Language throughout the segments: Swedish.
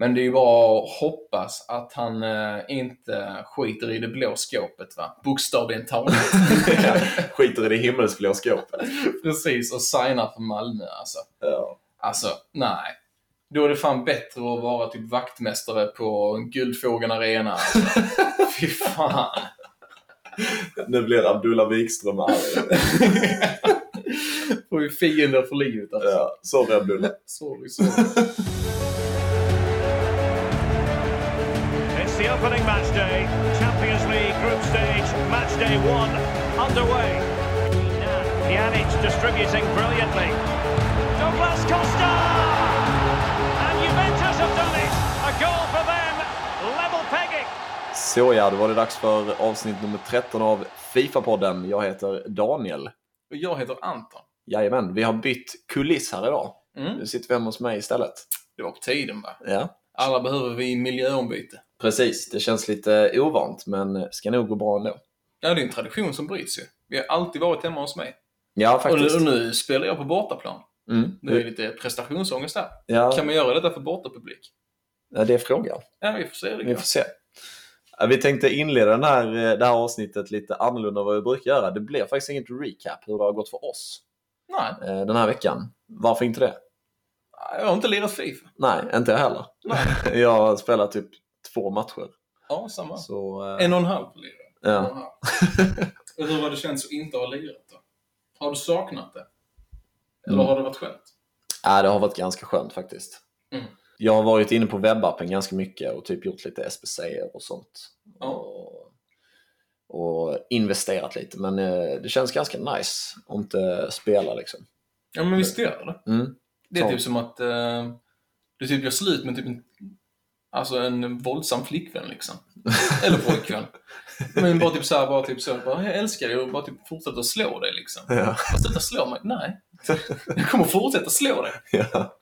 Men det är ju bara att hoppas att han eh, inte skiter i det blå skåpet, va? Bokstavligen talat. Skiter i det himmelsblå skåpet. Precis, och signar för Malmö alltså. Ja. Alltså, nej. Då är det fan bättre att vara typ vaktmästare på Guldfågeln Arena. Alltså. Fy fan. Nu blir Abdullah Wikström arg. Får ju fiender för livet alltså. Ja, sorry Abdullah. Sorry, sorry. The opening match day. Champions League group stage, match day one underway. Pjanic distributing brilliantly. Douglas Costa! And Juventus have done it. A goal for them. Level pegging. Så ja, då var det dags för avsnitt nummer 13 av Fifa-podden. Jag heter Daniel. Och jag heter Anton. Jajamän, vi har bytt kuliss här idag. Mm. Nu sitter vi hemma hos mig istället. Det var på tiden va? Ja, Alla behöver vi miljöombyte. Precis. Det känns lite ovant, men ska nog gå bra ändå. Ja, det är en tradition som bryts ju. Vi har alltid varit hemma hos mig. Ja, Och nu, faktiskt. och nu spelar jag på bortaplan. Mm. Det är lite prestationsångest där. Ja, Kan man göra detta för bortapublik? ja, det är frågan. Ja, vi får se. Det Vi får se. Vi tänkte inleda den här, eh, det här avsnittet lite annorlunda än vad vi brukar göra. Det blev faktiskt inget recap hur det har gått för oss Nej, eh, den här veckan. Varför inte det? jag har inte lirat Fifa. Nej, inte jag heller. Nej. Jag har spelat typ två matcher. Ja, samma. Så, eh, En och en halv lirare. Ja. Hur har det känts att inte ha lirat då? Har du saknat det? Eller Mm. har det varit skönt? ja, det har varit ganska skönt faktiskt. Mm. Jag har varit inne på webbappen ganska mycket och typ gjort lite SPC och sånt. Ja. Och, och investerat lite, men eh, det känns ganska nice att inte spela liksom. Ja, men visst gör det. Mm. Det är Så. typ som att eh, du typ gör slut med typ en, alltså en våldsam flickvän liksom. Eller pojkvän. Men bara typ så här, bara typ så, bara, jag älskar dig och bara typ fortsätta slå dig liksom. Ja. Bara sluta slå mig. Nej. Jag kommer fortsätta slå dig. Ja.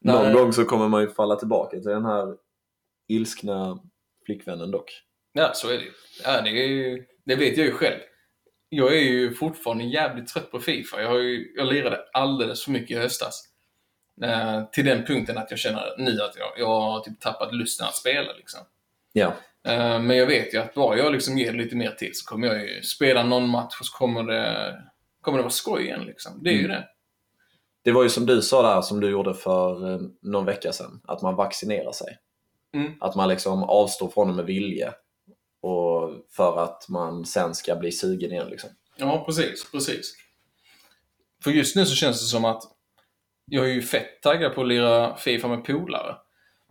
Någon gång så kommer man ju falla tillbaka till den här ilskna flickvännen dock. Ja, så är det. Ja, det, är ju, det vet jag ju själv. Jag är ju fortfarande jävligt trött på Fifa. Jag, har ju, jag lirade alldeles för mycket i höstas. Eh, till den punkten att jag känner nu att jag, jag har typ tappat lusten att spela liksom. Ja, Eh, men jag vet ju att bara jag liksom ger lite mer tid så kommer jag ju spela någon match och så kommer det, kommer det vara skoj igen liksom. Det är ju Mm. det. det var ju som du sa där, som du gjorde för eh, någon vecka sedan, att man vaccinerar sig. Mm. Att man liksom avstår från det med vilje. Och för att man sen ska bli sugen igen liksom. Ja, precis, precis. För just nu så känns det som att jag är ju fett taggad på att lira Fifa med polare.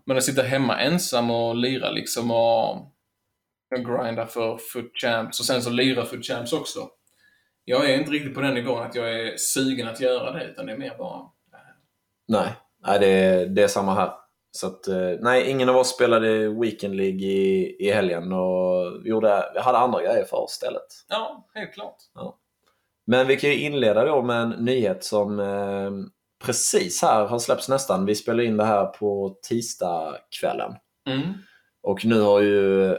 Men att sitta hemma ensam och lira liksom och grinda för Foot Champs och sen så lira Foot Champs också. Jag är inte riktigt på den nivån att jag är sugen att göra det, utan det är mer bara... Nej, nej det, är, det är samma här. Så att, eh, nej, ingen av oss spelade Weekend League i, i helgen och vi gjorde, vi hade andra grejer för oss istället. Ja, helt klart. Men vi kan ju inleda då med en nyhet som eh, precis här har släppts nästan. Vi spelar in det här på tisdagskvällen. Mm. Och nu har ju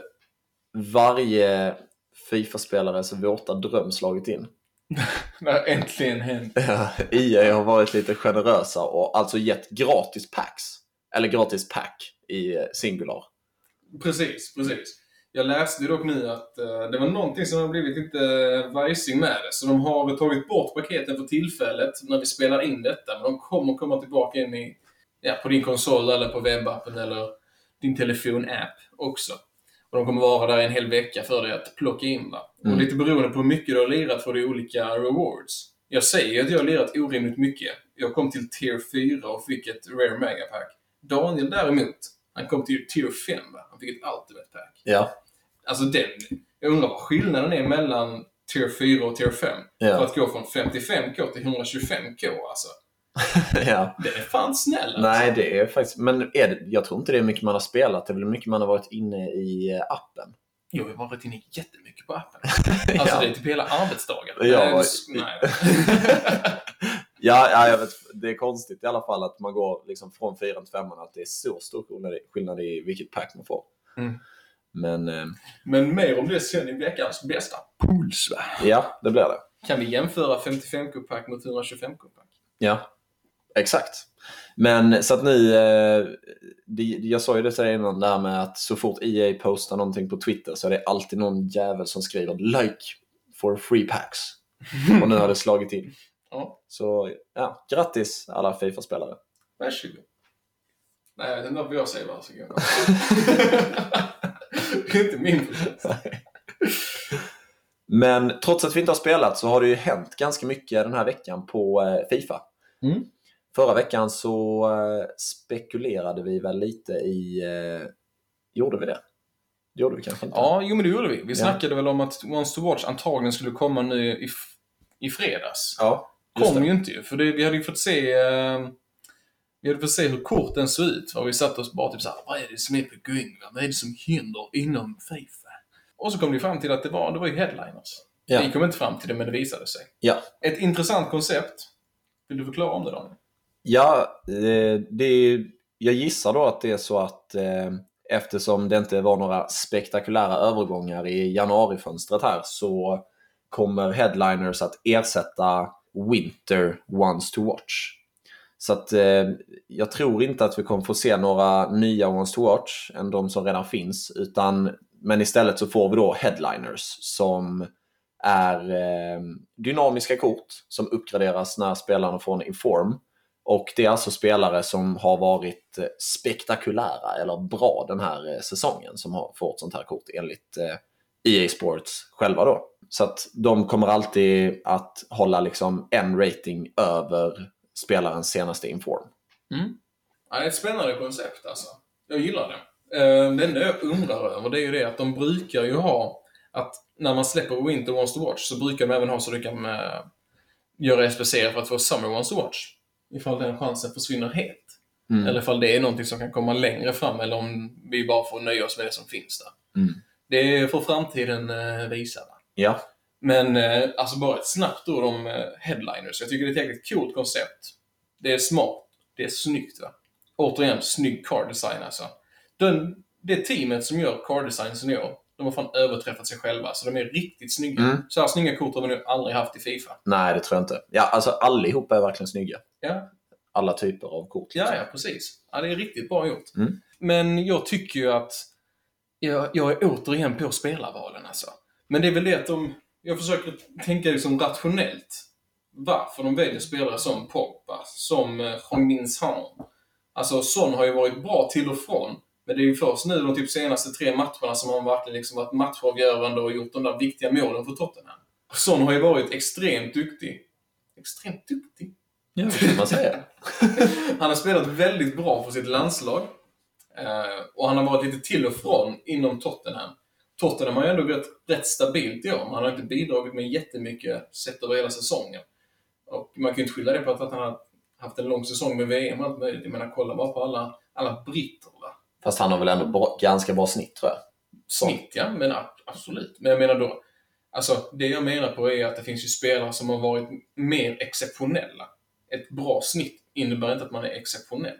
varje Fifa-spelares våta dröm slagit in. Det har äntligen hänt. Ja, EA har varit lite generösa och alltså gett gratis packs. Eller gratis pack i singular. Precis, precis. Jag läste ju dock nu att eh, det var någonting som har blivit lite vajsing med det. Så de har tagit bort paketen för tillfället när vi spelar in detta. Men de kommer komma tillbaka in i, ja, på din konsol eller på webbappen eller din telefon-app också. Och de kommer vara där en hel vecka för dig att plocka in. Va? Mm. Och lite beroende på hur mycket du har lirat får du olika rewards. Jag säger ju att jag har lirat orimligt mycket. Jag kom till tier 4 och fick ett rare megapack. Daniel däremot, han kom till tier 5 va? Han fick ett ultimate pack. Ja, Alltså den, jag undrar vad skillnaden är mellan tier 4 och tier 5. Ja. För att gå från 55k till 125k alltså. ja. Det är fan snäll alltså. Nej, det är faktiskt... Men är det, jag tror inte det är mycket man har spelat. Det är väl mycket man har varit inne i eh, appen. Jag har varit inne jättemycket på appen. Alltså Ja. det är typ hela arbetsdagar. Ja, nej, det- nej. ja, ja, jag vet. Det är konstigt i alla fall att man går liksom från 4 till 5 att det är så stor skillnad i- skillnad i vilket pack man får. Mm. Men eh, Men mer om det sen i veckans bästa puls va? ja, det blir det. Kan vi jämföra 55k-pack mot 125k-pack? Ja. Exakt. Men så att nu, eh, det, jag sa ju det till innan, det här med att så fort EA postar någonting på Twitter så är det alltid någon jävel som skriver “like for free packs”. Och nu har det slagit in. Ja, Så ja, grattis alla Fifa-spelare. varsågod. Nej, jag vet inte vad jag säger varsågod. är inte min. Men trots att vi inte har spelat så har det ju hänt ganska mycket den här veckan på eh, Fifa. Mm. Förra veckan så eh, spekulerade vi väl lite i... Eh, gjorde vi det? Det gjorde vi kanske inte? Ja, jo men det gjorde vi. Vi Ja. snackade väl om att Once to Watch antagligen skulle komma nu i, i fredags. ja Kom det. ju inte ju, för det, vi hade ju fått se vi hade fått se hur korten såg ut. Och vi satt oss bara typ såhär, vad är det som är på gång? va? Vad är det som händer inom Fifa? Och så kom vi fram till att det var, det var ju headliners. Ja. Vi kom inte fram till det, men det visade sig. Ja. Ett intressant koncept. Vill du förklara om det Daniel? Ja, eh, det är, jag gissar då att det är så att eh, eftersom det inte var några spektakulära övergångar i januarifönstret här så kommer headliners att ersätta Winter Ones to Watch. Så att eh, jag tror inte att vi kommer få se några nya Ones to Watch än de som redan finns. Utan, men istället så får vi då headliners som är eh, dynamiska kort som uppgraderas när spelarna får en inform. Och det är alltså spelare som har varit eh, spektakulära eller bra den här eh, säsongen som har fått sånt här kort enligt eh, EA Sports själva då. Så att de kommer alltid att hålla liksom en rating över spelarens senaste inform. Ja, det är ett spännande koncept alltså. Jag gillar det. Eh, Det enda jag undrar över det är ju det att de brukar ju ha att när man släpper Winter Wants to Watch så brukar de även ha så du kan eh, göra SPC för att få Summer Wants to Watch. Ifall den chansen försvinner helt. Mm. Eller ifall det är någonting som kan komma längre fram eller om vi bara får nöja oss med det som finns där. Mm. Det får framtiden eh, visa. Va? Ja, Men eh, alltså bara ett snabbt ord om eh, headliners. Jag tycker det är ett jäkligt coolt koncept. Det är smart. Det är snyggt. Va? Återigen, snygg card design alltså. Den, det teamet som gör card designs i år, de har fan överträffat sig själva. Så de är riktigt snygga. Mm. Så här snygga kort har vi nog aldrig haft i Fifa. nej det tror jag inte. Ja, alltså allihopa är verkligen snygga. Ja, Alla typer av kort. liksom. ja, ja precis. Ja, det är riktigt bra gjort. Mm. Men jag tycker ju att jag, jag är återigen på spelarvalen alltså. Men det är väl det att de... Jag försöker tänka liksom rationellt. Varför de väljer spelare som Pogba, som eh, Heung-Min. Alltså Son har ju varit bra till och från. Men det är ju först nu de typ senaste tre matcherna som han verkligen liksom varit matchavgörande och gjort de där viktiga målen för Tottenham. Son har ju varit extremt duktig. Extremt duktig? Ja, det kan man säga. Han har spelat väldigt bra för sitt landslag. Eh, och han har varit lite till och från inom Tottenham. Tottenham har ju ändå gått rätt stabilt i år. Han har inte bidragit med jättemycket sett över hela säsongen. Och man kan ju inte skylla det på att han har haft en lång säsong med VM och allt möjligt. Jag menar, kolla bara på alla, alla britter. Va? Fast han har väl ändå bra, ganska bra snitt tror jag. Snitt, ja. Men absolut. Men jag menar då, alltså det jag menar på är att det finns ju spelare som har varit mer exceptionella. Ett bra snitt innebär inte att man är exceptionell.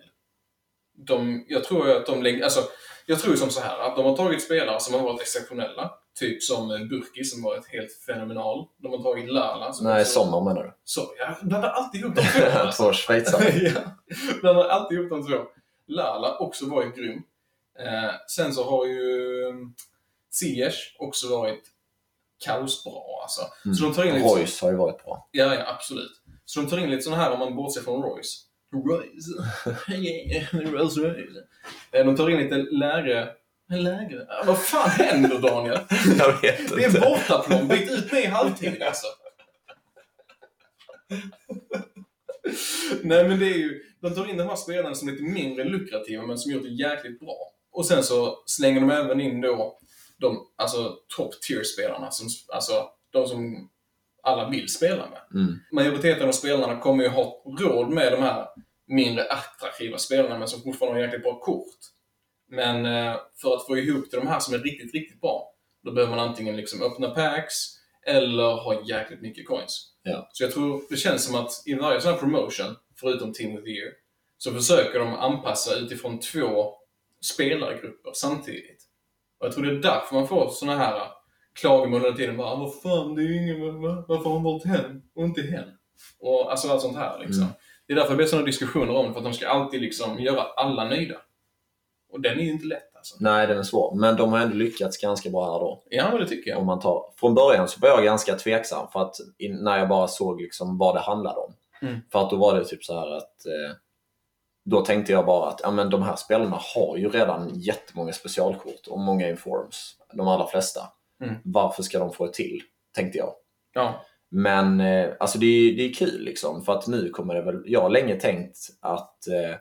De, jag tror ju att de alltså, jag tror som så här att de har tagit spelare som har varit exceptionella. Typ som eh, Burki som varit helt fenomenal. De har tagit Lala som Nej, också- Sommer menar du? Så, jag blandar alltid ihop de två. Två schweizare. ja. Har alltid gjort de två. Lala också varit grym. Eh, sen så har ju um, Ziyech också varit kaosbra alltså. Så de tar in lite... Royce har ju varit bra. Ja, ja, absolut. Så de tar in lite sådana här om man bortser från Royce. Royce. Rolls Royce. Eh, De tar in lite lägre... Lägre? Vad fan händer Daniel? Jag vet inte. Det är bortaplan. Byt ut mig i halvtid alltså. Nej men det är ju, de tar in de här spelarna som är lite mindre lukrativa men som gjort det jäkligt bra. Och sen så slänger de även in då de, alltså top tier-spelarna, som, alltså de som alla vill spela med. Mm. Majoriteten av spelarna kommer ju ha råd med de här mindre attraktiva spelarna men som fortfarande har jäkligt bra kort. Men eh, för att få ihop till de här som är riktigt, riktigt bra, då behöver man antingen liksom öppna packs eller ha jäkligt mycket coins. Ja. Så jag tror det känns som att i varje sån här promotion, förutom Team of the Year, så försöker de anpassa utifrån två spelargrupper samtidigt. Och jag tror det är därför man får såna här klagomål hela tiden. Bara, vad fan, det är ingen, va- varför har han valt hen och inte hen? Och alltså allt sånt här liksom. Mm. Det är därför det blir sådana diskussioner om det, för att de ska alltid liksom göra alla nöjda. Och den är ju inte lätt alltså. Nej, den är svår. Men de har ändå lyckats ganska bra här då. Ja, det tycker jag. Om man tar. Från början så var jag ganska tveksam för att när jag bara såg liksom vad det handlade om. Mm. För att då var det typ så här att eh, då tänkte jag bara att ja, men de här spelarna har ju redan jättemånga specialkort och många informs. De allra flesta. Mm. Varför ska de få ett till? Tänkte jag. Ja. Men eh, alltså det, är, det är kul liksom för att nu kommer det väl, jag har länge tänkt att eh,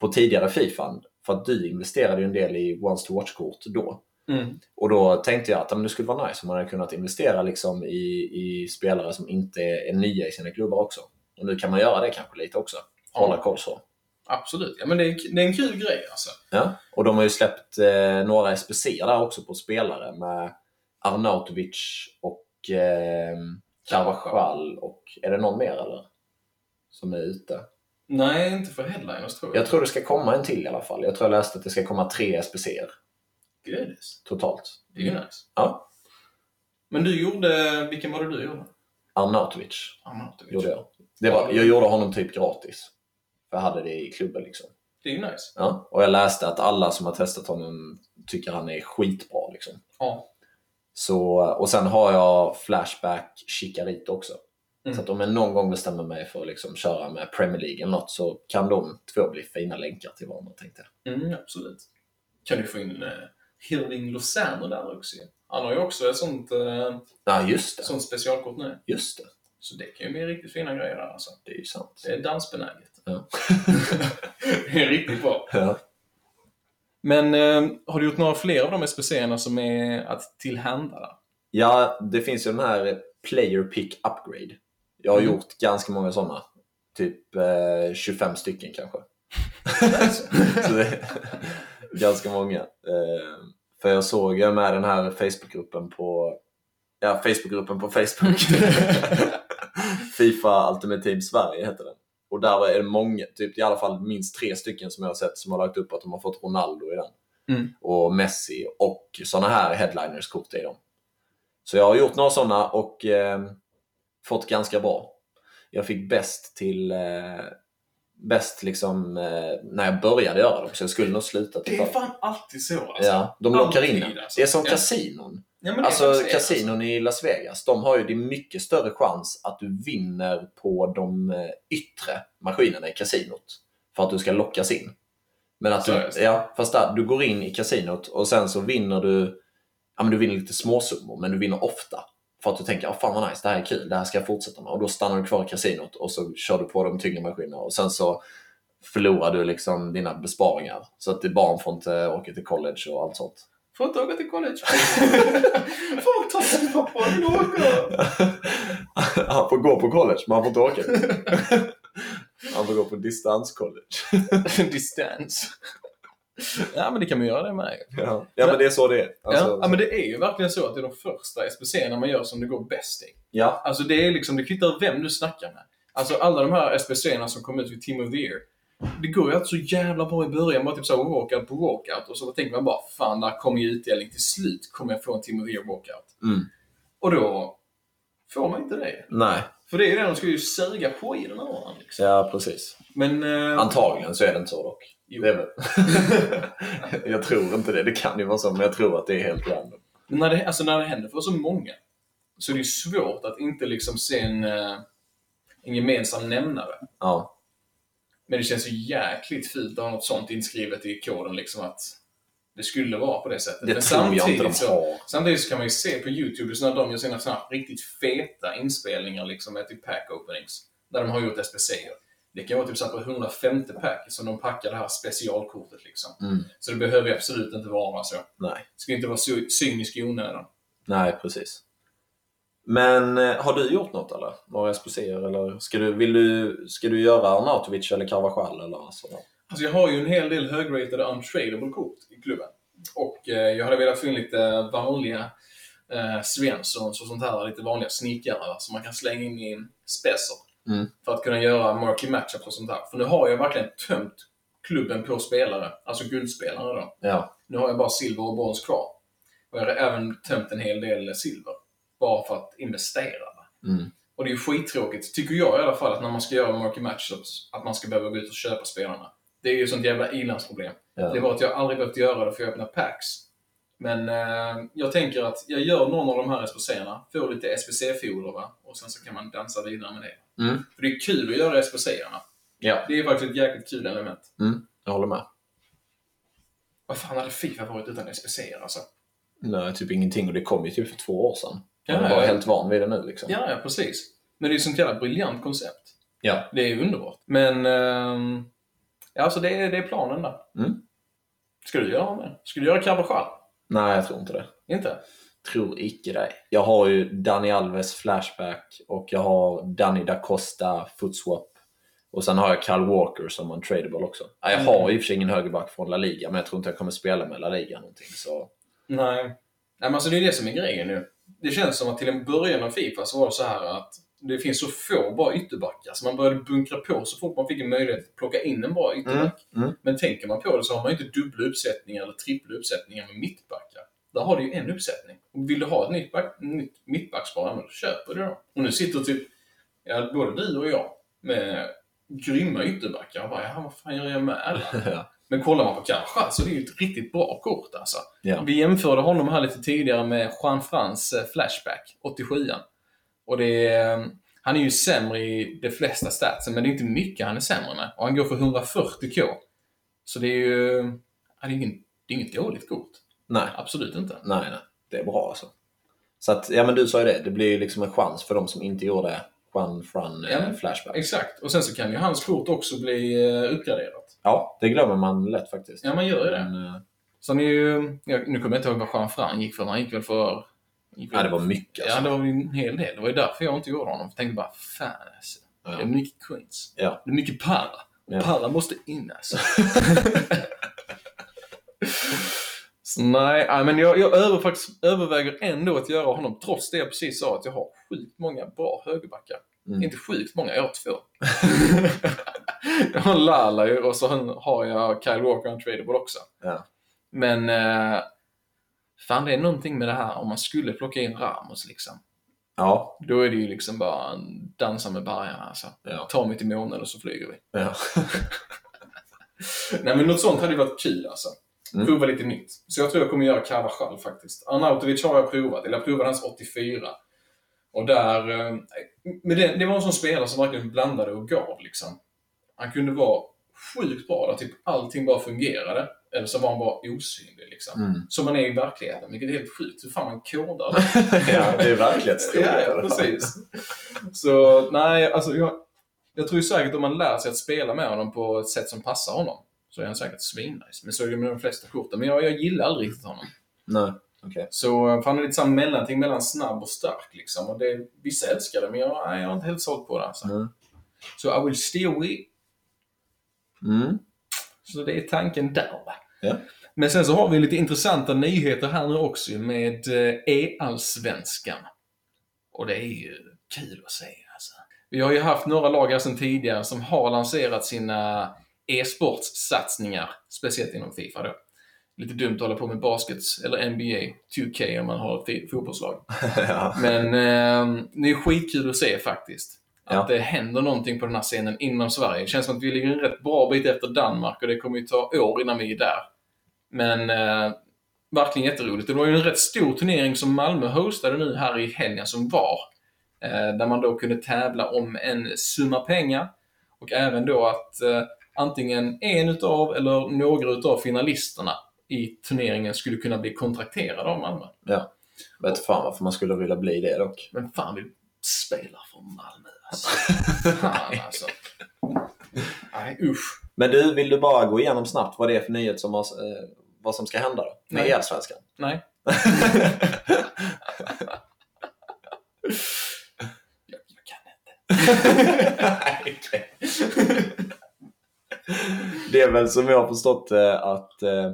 på tidigare Fifan, för att du investerade ju en del i Once to Watch-kort då. Mm. Och då tänkte jag att men det skulle vara nice om man hade kunnat investera liksom i, i spelare som inte är nya i sina klubbar också. Och nu kan man göra det kanske lite också. Hålla koll så. Absolut. Ja, men det är, det är en kul grej alltså. Ja. Och de har ju släppt eh, några SPC där också på spelare med Arnautovic och eh, Carvajal och är det någon mer eller? Som är ute. Nej, inte för headliners tror jag. Jag tror det ska komma en till i alla fall. Jag tror jag läste att det ska komma tre SPC'er Gudis. totalt. Det är ju nice. Ja. Men du gjorde, vilken var det du gjorde? Arnautovic Arnautovic. gjorde jag. Det var, jag gjorde honom typ gratis. För jag hade det i klubben liksom. Det är ju nice. Ja. Och jag läste att alla som har testat honom tycker han är skitbra liksom. Ja. Så, och sen har jag Flashback Chicarito också. Mm. Så att om jag någon gång bestämmer mig för att liksom köra med Premier League eller något så kan de två bli fina länkar till varandra tänkte jag. Mm, absolut. Kan du få in eh, Hirving Lozano där också. Han har ju också ett sånt, eh, Ja, just det. sånt specialkort nu. Just det. Så det kan ju bli riktigt fina grejer där alltså. Det är ju sant. Det är dansbenäget. Ja. det är riktigt bra. Ja. Men eh, har du gjort några fler av de SPCerna som är att tillhanda? Ja, det finns ju den här Player Pick Upgrade. Jag har Mm. gjort ganska många sådana. Typ eh, 25 stycken kanske. Så det ganska många. Eh, för jag såg ju med den här Facebookgruppen på Ja, Facebookgruppen på Facebook. Fifa Ultimate Team Sverige heter den. Och där är det många, typ i alla fall minst tre stycken som jag har sett som har lagt upp att de har fått Ronaldo i den. Mm. Och Messi och sådana här headliners-kort i dem. Så jag har gjort några sådana och eh, fått ganska bra. Jag fick bäst till eh, bäst liksom eh, när jag började göra dem, så jag skulle nog sluta Det är fan alltid så alltså. Ja, de lockar in alltså. Det är som Ja. kasinon. Ja, Alltså kasinon i Las Vegas, de har ju det mycket större chans att du vinner på de eh, yttre maskinerna i kasinot. För att du ska lockas in. Men att du, ja, fast där, du går in i kasinot och sen så vinner du, ja men du vinner lite småsummor, men du vinner ofta. För att du tänker, oh, fan vad nice, det här är kul, det här ska jag fortsätta med. Och då stannar du kvar i kasinot och så kör du på de tyngre maskinerna och sen så förlorar du liksom dina besparingar. Så att ditt barn får inte åka till college och allt sånt. Får inte åka till college. Sin pappa, vill åka. han får gå på college, men han får inte åka. han får gå på distanscollege. Distans. Ja, men det kan man göra det med. Ja. ja, men det är så det är. Alltså, ja, ja, men det är ju verkligen så att det är de första SPCerna man gör som det går bäst i. ja, Alltså det är liksom, det kvittar vem du snackar med. Alltså alla de här SPCerna som kom ut vid Team of the Year. Det går ju alltid så jävla bra i början, bara typ såhär walkout på walkout. Och så tänker man bara, fan där kommer ju utdelning till slut. Kommer jag få en the Year walkout? Mm. Och då får man inte det. nej. För det är ju det, de ska ju suga på i den här åren, liksom. Ja, precis. Men... Eh, Antagligen så är det inte så dock. Väl. jag tror inte det. Det kan ju vara så, men jag tror att det är helt random. Men när det, alltså när det händer för så många så är det ju svårt att inte liksom se en, eh, en gemensam nämnare. Ja, Men det känns ju jäkligt fult att ha något sånt inskrivet i koden liksom att det skulle vara på det sättet. det Men de så, samtidigt så kan man ju se på YouTube när de gör sina såna riktigt feta inspelningar liksom med typ pack openings. Där de har gjort SPCer. Det kan vara typ så på 150 pack som de packar det här specialkortet liksom. Mm. Så det behöver ju absolut inte vara så. Nej. Det ska inte vara så cynisk i onödan. Nej, precis. Men eh, har du gjort något eller? Några SPCer eller ska du, vill du, ska du göra Arnautovic eller Carvajal eller sådär? Alltså jag har ju en hel del högratade untradable kort i klubben. Och eh, jag hade velat få in lite vanliga eh, Svenssons och sånt här, lite vanliga sneakare som man kan slänga in i specer. Mm. För att kunna göra marky matchups och sånt här. För nu har jag verkligen tömt klubben på spelare, alltså guldspelare då. Ja. Nu har jag bara silver och brons kvar. Och jag har även tömt en hel del silver. Bara för att investera. Mm. Och det är ju skittråkigt, tycker jag i alla fall, att när man ska göra market matchups, att man ska behöva gå ut och köpa spelarna. Det är ju sånt jävla ilandsproblem. Ja. Det var att jag aldrig behövt göra det för jag öppnar packs. Men eh, jag tänker att jag gör någon av de här SPC-erna, får lite SPC-foder va? och sen så kan man dansa vidare med det. Mm. För det är kul att göra SPC-erna. Ja, Det är faktiskt ett jäkligt kul element. jag håller med. Vad fan hade Fifa varit utan SPC alltså? Nej, typ ingenting. Och det kom ju typ för två år sedan. Ja, Jag är bara helt van vid det nu liksom. Ja, ja, precis. Men det är ju ett sånt jävla briljant koncept. Ja. Det är ju underbart. Men, ehm, ja, alltså det är, det är planen där. Mm. Ska du göra med? Ska du göra Carvajal? Nej, jag tror inte det. Inte? Tror icke det. Jag har ju Dani Alves flashback och jag har Danny da Costa footswap. Och sen har jag Kyle Walker som en tradable också. Ja, jag har i och för sig ingen högerback från La Liga, men jag tror inte jag kommer spela med La Liga någonting. Så Nej. Nej, men alltså det är det som är grejen nu. Det känns som att till en början av Fifa så var det så här att det finns så få bra ytterbackar så man började bunkra på så fort man fick en möjlighet att plocka in en bra ytterback. Mm, mm. Men tänker man på det så har man ju inte dubbla uppsättningar eller trippla uppsättningar med mittbackar. Där har du ju en uppsättning. Och vill du ha ett nytt, back, nytt mittbackspar, då köper du då. Och nu sitter typ, ja, både du och jag med grymma ytterbackar och bara, ja, vad fan gör jag med alla? ja. Men kollar man på Carvajal så är det ju ett riktigt bra kort alltså. Ja. Vi jämförde honom här lite tidigare med Juan Frans eh, Flashback, 87 Och det är, eh, Han är ju sämre i de flesta statsen, men det är inte mycket han är sämre med. Och han går för 140k. Så det är ju... Ja, det, är ingen, det är inget dåligt kort. Nej, Absolut inte. nej, nej. Det är bra alltså. Så att, ja men du sa ju det. Det blir ju liksom en chans för de som inte gjorde Juan Fran Ja, eh, flashback. Exakt. Och sen så kan ju hans kort också bli uppgraderat. Ja, det glömmer man lätt faktiskt. Ja, man gör ju det. Men, eh, är ju... Ja, nu kommer jag inte ihåg vad Juan Fran gick för. Han gick väl för... Gick väl ja, det var mycket Ja, alltså. det var en hel del. Det var ju därför jag inte gjorde honom. Jag tänkte bara, fan alltså. Ja. Det är mycket queens. Ja. Det är mycket para. Ja. Para måste in alltså. Så, nej, nej, men jag, jag över, faktiskt, överväger ändå att göra honom, trots det jag precis sa, att jag har sjukt många bra högerbackar. Mm. Inte sjukt många, jag har två. jag har Lala ju, och så har jag Kyle Walker Untradable också. Ja. Men eh, fan, det är någonting med det här om man skulle plocka in Ramos liksom. Ja. Då är det ju liksom bara en dansa med bergarna alltså. Ja. Ta mig till månen och så flyger vi. ja. Nej men något sånt hade ju varit kul alltså. Mm. Prova lite nytt. Så jag tror jag kommer göra Carvajal faktiskt. Arnautovic har jag provat, eller jag provade hans 84. Och där... eh, Men det, det var en sån spelare som verkligen blandade och gav liksom. Han kunde vara sjukt bra där typ allting bara fungerade. Eller så var han bara osynlig liksom. Mm. Som man är i verkligheten, vilket är helt sjukt. Hur fan man kodar det. ja, det är verklighetstroligt. Ja, ja, precis. Så nej, alltså jag, jag tror ju säkert om man lär sig att spela med honom på ett sätt som passar honom så är han säkert svinnice. Men så är det med de flesta korten. Men jag, jag gillar aldrig riktigt honom. Nej, okej. Så han är lite samma mellanting mellan snabb och stark liksom. Och det, vissa älskar det, men jag, nej, jag är inte helt såld på det. Alltså. Mm. Så I will stay away. Mm. Så det är tanken där. Ja. Men sen så har vi lite intressanta nyheter här nu också med eh, E-allsvenskan. Och det är ju kul att se alltså. Vi har ju haft några lag här sedan tidigare som har lanserat sina e-sportssatsningar, speciellt inom Fifa då. Lite dumt att hålla på med basket eller NBA 2K om man har ett fotbollslag. ja. Men eh, det är skitkul att se faktiskt. Att Ja. det händer någonting på den här scenen inom Sverige. Det känns som att vi ligger en rätt bra bit efter Danmark och det kommer ju ta år innan vi är där. Men eh, verkligen jätteroligt. Det var ju en rätt stor turnering som Malmö hostade nu här i helgen som var. Eh, där man då kunde tävla om en summa pengar. Och även då att eh, antingen en utav eller några utav finalisterna i turneringen skulle kunna bli kontrakterade av Malmö. ja. Vet fan varför man skulle vilja bli det dock. Men fan vill spela för Malmö. Fan alltså. Nej usch. Men du, vill du bara gå igenom snabbt vad det är för nyhet som har, eh, vad som ska hända då? Med Nej. Allsvenskan? Nej. jag, jag kan inte. det är väl som jag har förstått att eh,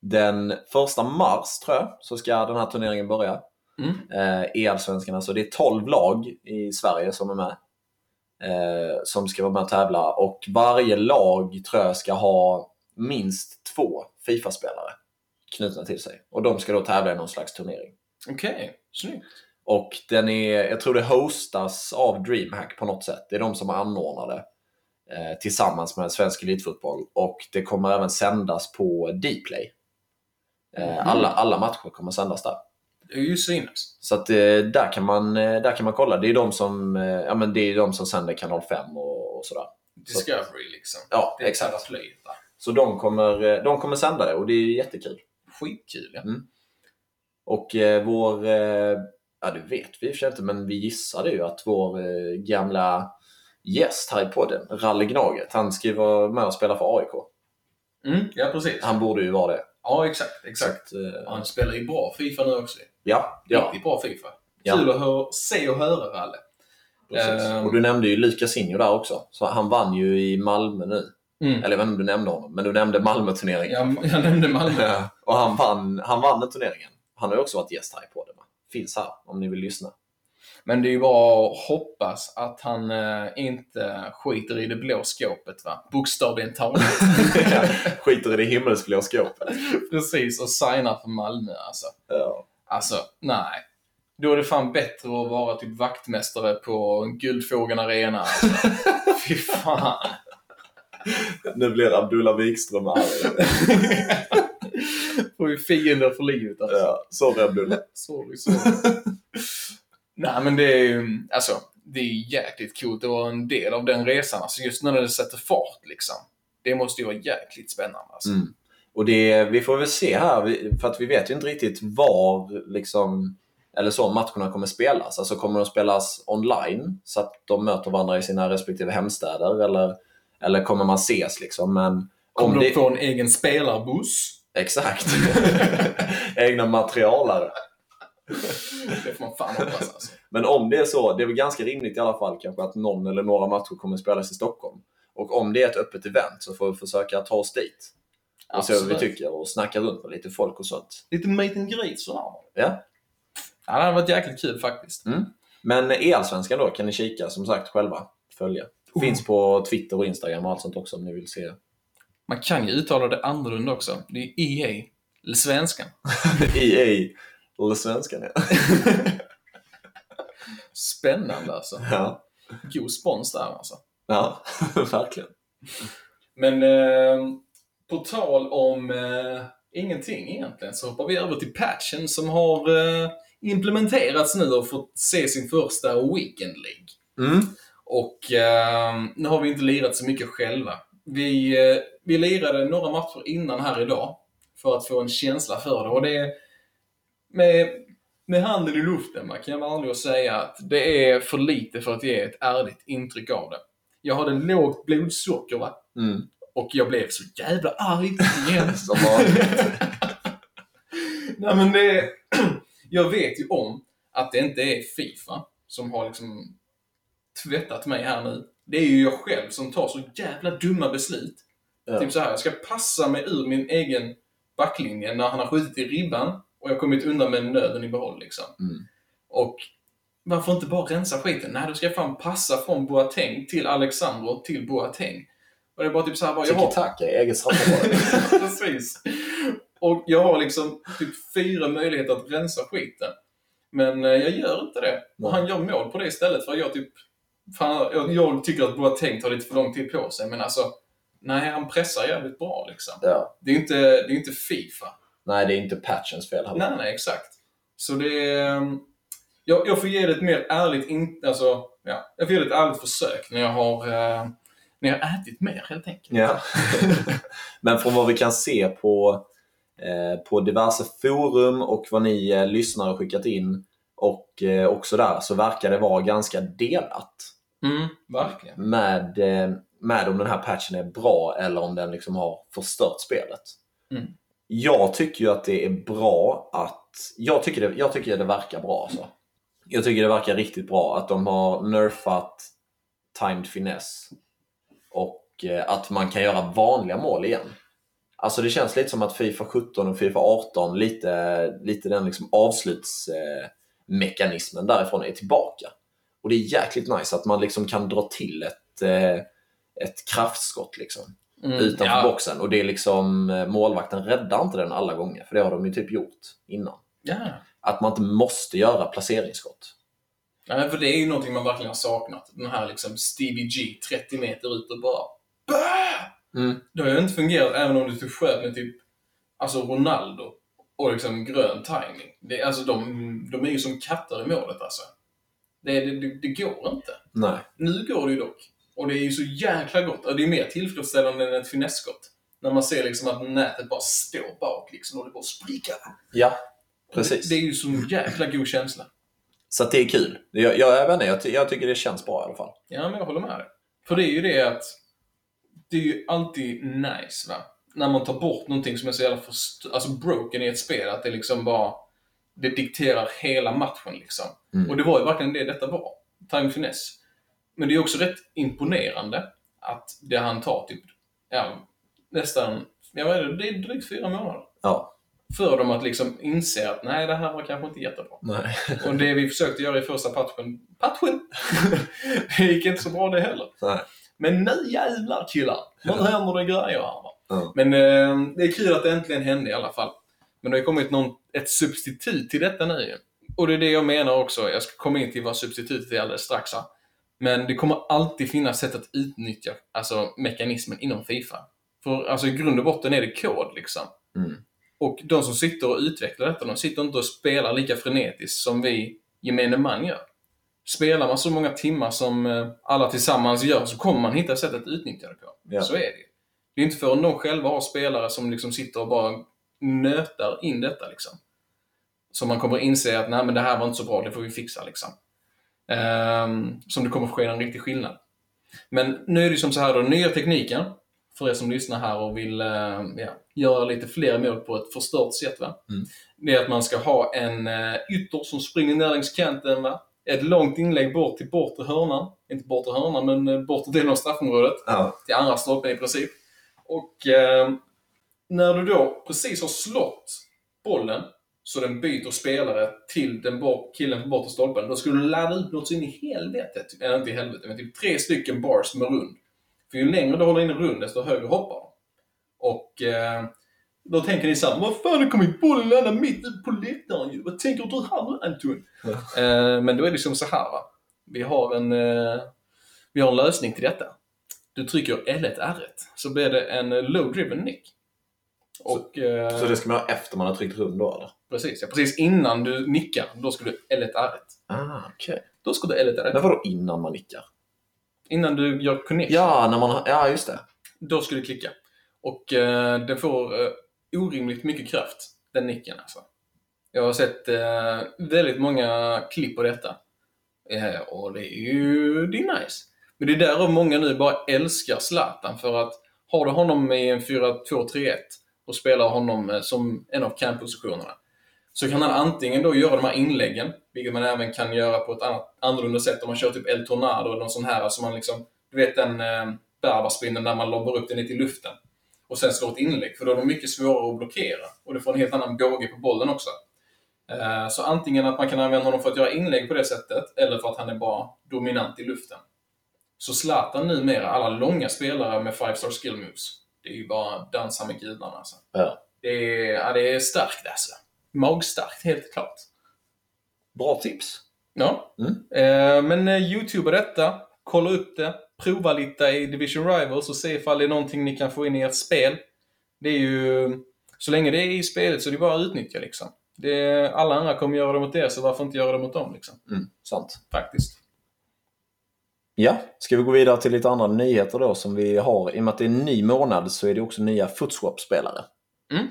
den första mars, tror jag, så ska den här turneringen börja. Mm. Eh, i Allsvenskan. Alltså det är 12 lag i Sverige som är med. Eh, som ska vara med och tävla. Och varje lag tror jag ska ha minst två Fifa-spelare knutna till sig. Och de ska då tävla i någon slags turnering. Okej, snyggt. Och den är, jag tror det hostas av DreamHack på något sätt. Det är de som anordnar det eh, tillsammans med Svensk Elitfotboll. Och det kommer även sändas på Dplay. Eh, alla, alla matcher kommer sändas där. Det är ju svinnice. Så att, eh, där, kan man, eh, där kan man kolla. Det är de som, eh, ja, men det är de som sänder kanal 5 och, och sådär. Discovery liksom. Ja, Det är exakt. där. Så de kommer, de kommer sända det och det är jättekul. Skitkul ja. Och eh, vår, eh, ja det vet vi i inte, men vi gissade ju att vår eh, gamla gäst här i podden, Ralle Gnaget, han ska ju vara med och spela för AIK. Mm, ja, precis. Han borde ju vara det. Ja, exakt. exakt. Så eh, Han spelar ju bra Fifa nu också. ja, ja, Riktigt bra Fifa. Ja. Kul att hö- se och höra Ralle. Ehm. Och du nämnde ju Lukas Injo där också. Så han vann ju i Malmö nu. Mm. Eller jag vet inte om du nämnde honom, men du nämnde Malmö-turneringen. Jag, jag nämnde Malmö. Ja. Och han vann, han vann den turneringen. Han har ju också varit gäst här i podden. Finns här om ni vill lyssna. Men det är ju bara att hoppas att han eh, inte skiter i det blå skåpet. Va? Bokstavligen talat. Skiter i det himmelsblå skåpet. Precis, och signar för Malmö alltså. Ja. Alltså, nej. Då är det fan bättre att vara typ vaktmästare på Guldfågeln Arena. Alltså. Fy fan. Nu blir Abdullah Wikström arg. Får ju fiender för livet alltså. Ja, sorry Abdullah. Sorry, sorry. Nej, men det är ju, alltså, det är jäkligt coolt att vara en del av den resan. Alltså just när det sätter fart liksom. Det måste ju vara jäkligt spännande alltså. Mm. Och det, vi får väl se här, för att vi vet ju inte riktigt var liksom, eller så matcherna kommer spelas. Alltså kommer de spelas online så att de möter varandra i sina respektive hemstäder eller, eller kommer man ses liksom? Men Kommer om de det, få en egen spelarbuss? Exakt. Egna materialare. Det får man fan hoppas alltså. Men om det är så, det är väl ganska rimligt i alla fall kanske att någon eller några matcher kommer spelas i Stockholm. Och om det är ett öppet event så får vi försöka ta oss dit. Och se vad vi tycker och snacka runt med lite folk och sånt. Lite meet and greet sådär. Ja. Ja, det hade varit jäkligt kul faktiskt. Men e-allsvenskan då kan ni kika som sagt själva. Följa. Finns på Twitter och Instagram och allt sånt också om ni vill se. Man kan ju uttala det annorlunda också. Det är EA. Eller svenskan. EA eller svenskan ja. Spännande alltså. ja. God spons där alltså. Ja, verkligen. Men eh, på tal om eh, ingenting egentligen så hoppar vi över till patchen som har eh, implementerats nu och fått se sin första Weekend League. Mm. Och eh, nu har vi inte lirat så mycket själva. Vi, eh, vi lirade några matcher innan här idag för att få en känsla för det. Och det med, med handen i luften va, kan jag vara ärlig och säga att det är för lite för att ge ett ärligt intryck av det. Jag hade lågt blodsocker va? Mm. och jag blev så jävla arg igen. Som. Nej men det... Jag vet ju om att det inte är Fifa som har liksom tvättat mig här nu. Det är ju jag själv som tar så jävla dumma beslut. Ja. Typ så här, jag ska passa mig ur min egen backlinje när han har skjutit i ribban och jag har kommit undan med nöden i behåll liksom. Mm. Och varför inte bara rensa skiten? Nej, då ska jag fan passa från Boateng till Alexandro till Boateng. Och det är bara typ så här, bara, jag har... Tiki-taka i eget. Precis. Och jag har liksom typ fyra möjligheter att rensa skiten. Men eh, jag gör inte det. Och han gör mål på det istället för jag typ... Fan, jag, jag tycker att Boateng tar lite för lång tid på sig, men alltså... Nej, han pressar jävligt bra liksom. ja. Det är inte, det är inte Fifa. Nej, det är inte patchens fel heller. Nej, nej, exakt. Så det är... ehm, Jag, jag får ge det ett mer ärligt... In, alltså, ja, jag får ge det ett ärligt försök när jag har... eh, när jag har ätit mer, helt enkelt. Ja. Men från vad vi kan se på, eh, på diverse forum och vad ni eh, lyssnare har skickat in och eh, också där så verkar det vara ganska delat Mm, verkligen. med, eh, med om den här patchen är bra eller om den liksom har förstört spelet. Mm. Jag tycker ju att det är bra att... Jag tycker det, jag tycker det verkar bra alltså. Jag tycker det verkar riktigt bra att de har nerfat timed finess. och eh, att man kan göra vanliga mål igen. Alltså det känns lite som att Fifa 17 och Fifa 18, lite, lite den liksom avslutsmekanismen eh, därifrån är tillbaka. Och det är jäkligt nice att man liksom kan dra till ett, eh, ett kraftskott liksom, Mm, utanför ja. boxen. Och det är liksom, eh, målvakten räddar inte den alla gånger, för det har de ju typ gjort innan. Ja. Att man inte måste göra placeringsskott. ja, för det är ju någonting man verkligen har saknat. Den här liksom Stevie G, 30 meter ut och bara bah! Mm. Det har ju inte fungerat även om du tog sköt med typ alltså Ronaldo och liksom grön timing. Det, alltså de, de är ju som katter i målet alltså. Det, det, det, det går inte. Nej. Nu går det ju dock. Och det är ju så jäkla gott. Och det är mer tillfredsställande än ett finesskott. När man ser liksom att nätet bara står bak liksom och det bara spricka. Ja, precis. Det, det är ju så jäkla god känsla. Så det är kul. Jag, jag, jag, jag, jag tycker det känns bra i alla fall. Ja, men jag håller med dig. För det är ju det att det är ju alltid nice va. När man tar bort någonting som är så jävla först- alltså broken i ett spel. Att det liksom bara det dikterar hela matchen liksom. Mm. Och det var ju verkligen det detta var. Time finesse. Men det är också rätt imponerande att det han tar typ, ja, nästan, jag vet inte, det är drygt fyra månader. Ja. För dem att liksom inse att nej, det här var kanske inte jättebra. Nej. Och det vi försökte göra i första patchen, patchen! det gick inte så bra det heller. Nej. Men nu jävlar killar! Nu händer det grejer här va. Ja. Men eh, det är kul att det äntligen hände i alla fall. Men det har ju kommit någon, ett substitut till detta nu. Och det är det jag menar också. Jag ska komma in till vad substitutet är alldeles strax här. Men det kommer alltid finnas sätt att utnyttja alltså, mekanismen inom Fifa. För alltså, i grund och botten är det kod liksom. Mm. Och de som sitter och utvecklar detta, de sitter inte och spelar lika frenetiskt som vi gemene man gör. Spelar man så många timmar som eh, alla tillsammans gör så kommer man hitta sätt att utnyttja det på. Ja. Så är det. Det är inte förrän de själva har spelare som liksom sitter och bara nötar in detta liksom. Som man kommer inse att nej men det här var inte så bra, det får vi fixa liksom. Ehm, som det kommer ske en riktig skillnad. Men nu är det som så här då, nya tekniken, för er som lyssnar här och vill eh, ja, göra lite fler mål på ett förstört sätt. Va? Mm. Det är att man ska ha en uh, ytter som springer ner längs kanten. Va? Ett långt inlägg bort till bortre hörnan. Inte bortre hörnan, men uh, bortre delen av straffområdet. Ja. Till andra stolpen i princip. Och eh, när du då precis har slått bollen så den byter spelare till den bort, killen på bortre stolpen. Då skulle du ladda ut något så in i helvetet. Eller inte i helvetet, men typ tre stycken bars med rund. För ju längre du håller inne rund, desto högre hoppar de. Och eh, då tänker ni såhär, vad fan har kommit bollen landa mitt ute på läktaren ju? Vad tänker du här nu Anton? eh, men då är det som så här va. Vi har en, eh, vi har en lösning till detta. Du trycker L1 R1 så blir det en eh, low driven nick. Och, eh, Så det ska man ha efter man har tryckt rund då eller? Precis, ja, precis innan du nickar, då ska du L1 R1. Ah, okej. Då ska du L1 R1. Men vadå innan man nickar? Innan du gör connection. Ja, när man. Ja, just det. Då ska du klicka. Och eh, den får eh, orimligt mycket kraft, den nicken alltså. Jag har sett eh, väldigt många klipp på detta. Eh, och det är ju det är nice. Men det är därav många nu bara älskar Zlatan för att har du honom i en 4-2-3-1 och spelar honom eh, som en av camppositionerna så kan han antingen då göra de här inläggen, vilket man även kan göra på ett annat, annorlunda sätt om man kör typ El Tornado eller någon sån här, alltså man liksom, du vet den eh, Berbaspindeln där man lobbar upp den lite i luften och sen slår ett inlägg, för då är de mycket svårare att blockera och du får en helt annan båge på bollen också. Eh, så antingen att man kan använda honom för att göra inlägg på det sättet, eller för att han är bara dominant i luften. Så Zlatan numera, alla långa spelare med 5-star skill moves, det är ju bara dansa med gudarna alltså. Ja. Det är, ja, det är starkt alltså. Magstarkt, helt klart. Bra tips. Ja. Mm. Eh, men eh, youtuba detta, kolla upp det, prova lite i Division Rivals och se ifall det är någonting ni kan få in i ert spel. Det är ju... Så länge det är i spelet så är det bara att utnyttja liksom. Det, alla andra kommer göra det mot er, så varför inte göra det mot dem liksom? Mm, sant. Faktiskt. Ja, ska vi gå vidare till lite andra nyheter då som vi har. I och med att det är en ny månad så är det också nya Footswap-spelare. Mm.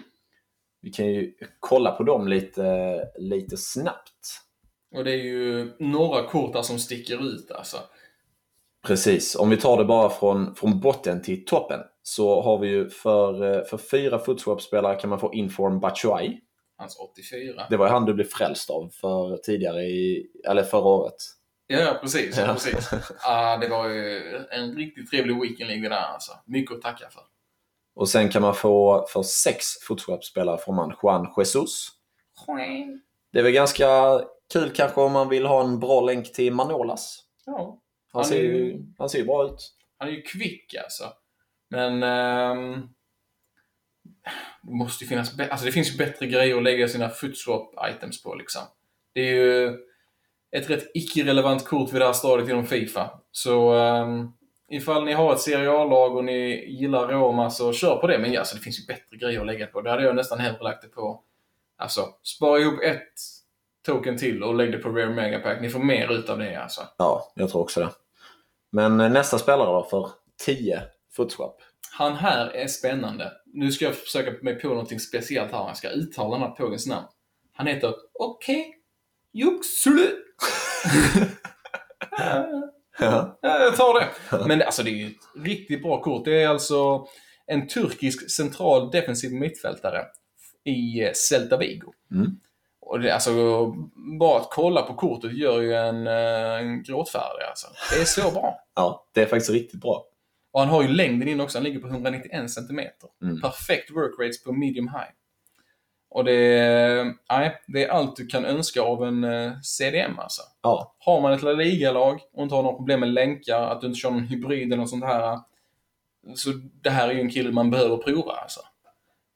Vi kan ju kolla på dem lite, lite snabbt. Och det är ju några kort där som sticker ut alltså. Precis, om vi tar det bara från, från botten till toppen så har vi ju för, för fyra Footswap-spelare kan man få Inform Batshuayi. Hans 84. Det var ju han du blev frälst av för tidigare i, eller förra året. Ja, precis. Ja. precis. Ah, det var ju en riktigt trevlig weekend ligger där alltså. Mycket att tacka för. Och sen kan man få för sex Footswap-spelare får man Juan Jesus. Det är väl ganska kul kanske om man vill ha en bra länk till Manolas. Ja, Han ser ju han ser ju bra ut. Han är ju kvick alltså. Men ehm, det måste finnas, alltså det finns ju bättre grejer att lägga sina footswap items på liksom. Det är ju ett rätt icke-relevant kort vid det här stadiet inom Fifa. Så um, ifall ni har ett seriallag och ni gillar Roma så kör på det. Men ja, alltså, det finns ju bättre grejer att lägga på. Det hade jag nästan hellre lagt det på. Alltså, spara ihop ett token till och lägg det på Rare Megapack. Ni får mer ut av det alltså. Ja, jag tror också det. Men eh, nästa spelare då för 10 footswap. Han här är spännande. Nu ska jag försöka mig på någonting speciellt här. Jag ska uttala den här pågens namn. Han heter Okej Juxlu. Ja. Ja, jag tar det. Men alltså det är ju ett riktigt bra kort. Det är alltså en turkisk central defensiv mittfältare i eh, Celta Vigo. Mm. Och det, alltså, bara att kolla på kortet gör ju en, eh, en gråtfärdig alltså. Det är så bra. ja, det är faktiskt riktigt bra. Och han har ju längden in också. Han ligger på 191 cm. Mm. Perfekt work rates på medium high. Och det är, nej, det är allt du kan önska av en eh, CDM alltså. Ja, Har man ett La Liga-lag och inte har några problem med länkar, att du inte kör någon hybrid eller något sånt här. Så det här är ju en kille man behöver prova alltså.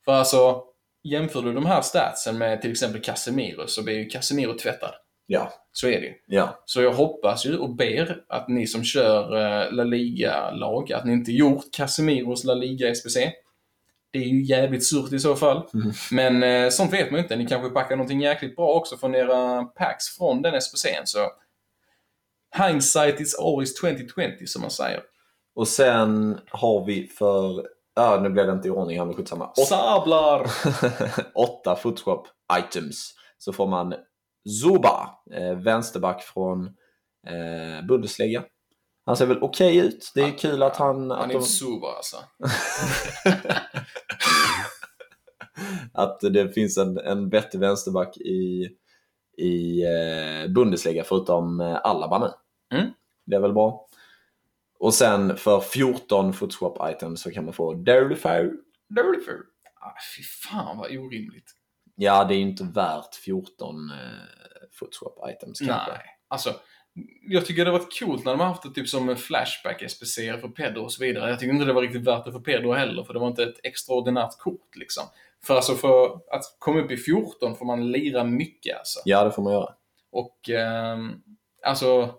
För alltså, jämför du de här statsen med till exempel Casemiro så blir ju Casemiro tvättad. ja, Så är det ju. ja. Så jag hoppas ju och ber att ni som kör eh, La Liga-lag, att ni inte gjort Casemiros La Liga SPC. Det är ju jävligt surt i så fall. Mm. Men eh, sånt vet man ju inte. Ni kanske packar någonting jäkligt bra också från era packs från den SPCn. Så hindsight is always 2020 som man säger. Och sen har vi för... Ja, nu blev det inte i ordning här med skitsamma. Åt- Sablar! åtta footswap items. Så får man Zuba, eh, vänsterback från eh, Bundesliga. Han ser väl okej ut. Det är kul att han... Han Att, är de, en suba alltså. att det finns en, en vettig vänsterback i, i eh, Bundesliga förutom eh, Alaba nu. Mm. Det är väl bra. Och sen för 14 footswap items så kan man få Daily Fire. Dirty ah, Fy fan vad orimligt. Ja, det är ju inte värt 14 eh, footswap items kanske. Nej, alltså. Jag tycker det har varit coolt när de har haft det typ som flashback SPC för Pedro och så vidare. Jag tycker inte det var riktigt värt det för Pedro heller, för det var inte ett extraordinärt kort liksom. För alltså för att komma upp i 14 får man lira mycket alltså. Ja, det får man göra. Och ehm, alltså,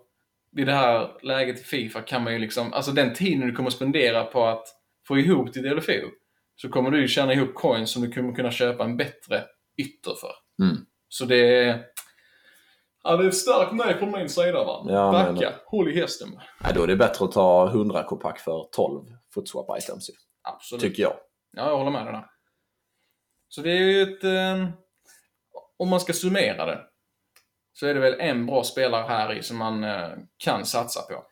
vid det här läget i Fifa kan man ju liksom, alltså den tiden du kommer spendera på att få ihop till DLFO, så kommer du tjäna ihop coins som du kommer kunna köpa en bättre ytter för. Mm. Så det. Ja, det är ett starkt nej från min sida va. Ja, men- Backa, håll i hästen. Nej, då är det bättre att ta 100 kopack för 12 footswap items Absolut. tycker jag. Ja, jag håller med dig där. Så det är ju ett... Eh, om man ska summera det, så är det väl en bra spelare här i som man eh, kan satsa på.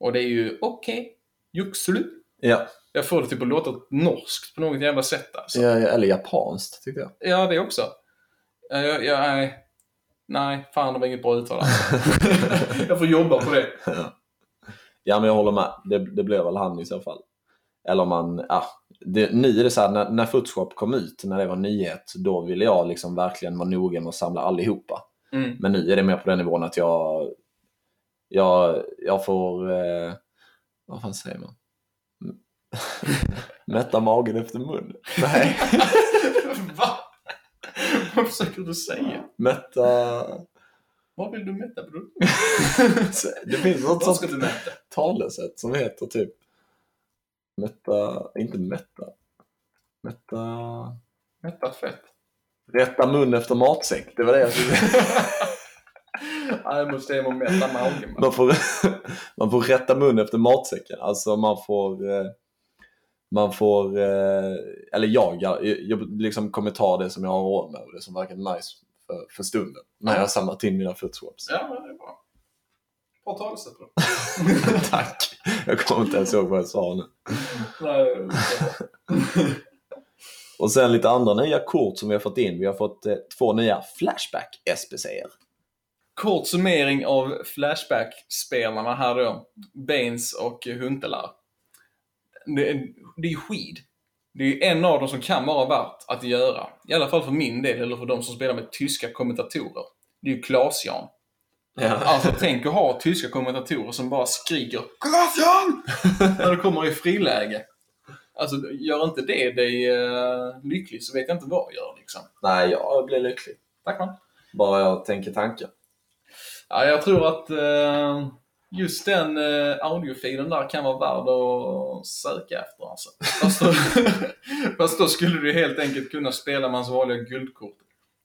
Och det är ju okej, okay, Juxlu. Ja. Jag får det typ att låta norskt på något jävla sätt alltså. ja, eller japanskt tyckte jag. Ja, det också. Ja, Jag, jag, nej, fan det var inget bra uttal alltså. Jag får jobba på det. Ja, men jag håller med. Det, det blir väl han i så fall. Eller om man, ja. Det, nu är det så här, när, när Footswap kom ut, när det var nyhet, då ville jag liksom verkligen vara noga med att samla allihopa. Mm. Men nu är det mer på den nivån att jag, jag, jag får, eh, vad fan säger man? Mätta magen efter mun. Nej, Va? Vad försöker du säga? mätta... Vad vill du mätta bror? Det finns något Vad ska sånt du mäta? talesätt som heter typ mätta, inte mätta, mätta, Mätta fett. rätta mun efter matsäck. Det var det jag skulle säga. Jag måste hem och mätta magen. Man får, man får rätta mun efter matsäcken. Alltså man får, eh, man får, eh, eller jag, jag, liksom kommer ta det som jag har råd med och det som verkar nice för, för stunden. När jag har samlat in mina footswaps. Ja, men det är bra. Bra talesätt. Tack! Jag kommer inte ens ihåg vad jag sa nu. Nej. Och sen lite andra nya kort som vi har fått in. Vi har fått eh, två nya Flashback SPC'er. Kort summering av Flashback-spelarna här då. Baines och Huntelaar. Det, är- det är ju skid. Det är ju en av dem som kan vara värt att göra. I alla fall för min del, eller för de som spelar med tyska kommentatorer. Det är ju Klas-Jan. Ja. Alltså tänk att ha tyska kommentatorer som bara skriker Klas-Jan! När det kommer i friläge. Alltså, gör inte det dig uh, lycklig så vet jag inte vad jag gör liksom. Nej, jag blir lycklig. Tack man. Bara jag tänker tankar. Ja, jag tror att uh, just den uh, audiofilen där kan vara värd att söka efter alltså. Fast då, fast då skulle du helt enkelt kunna spela med hans vanliga guldkort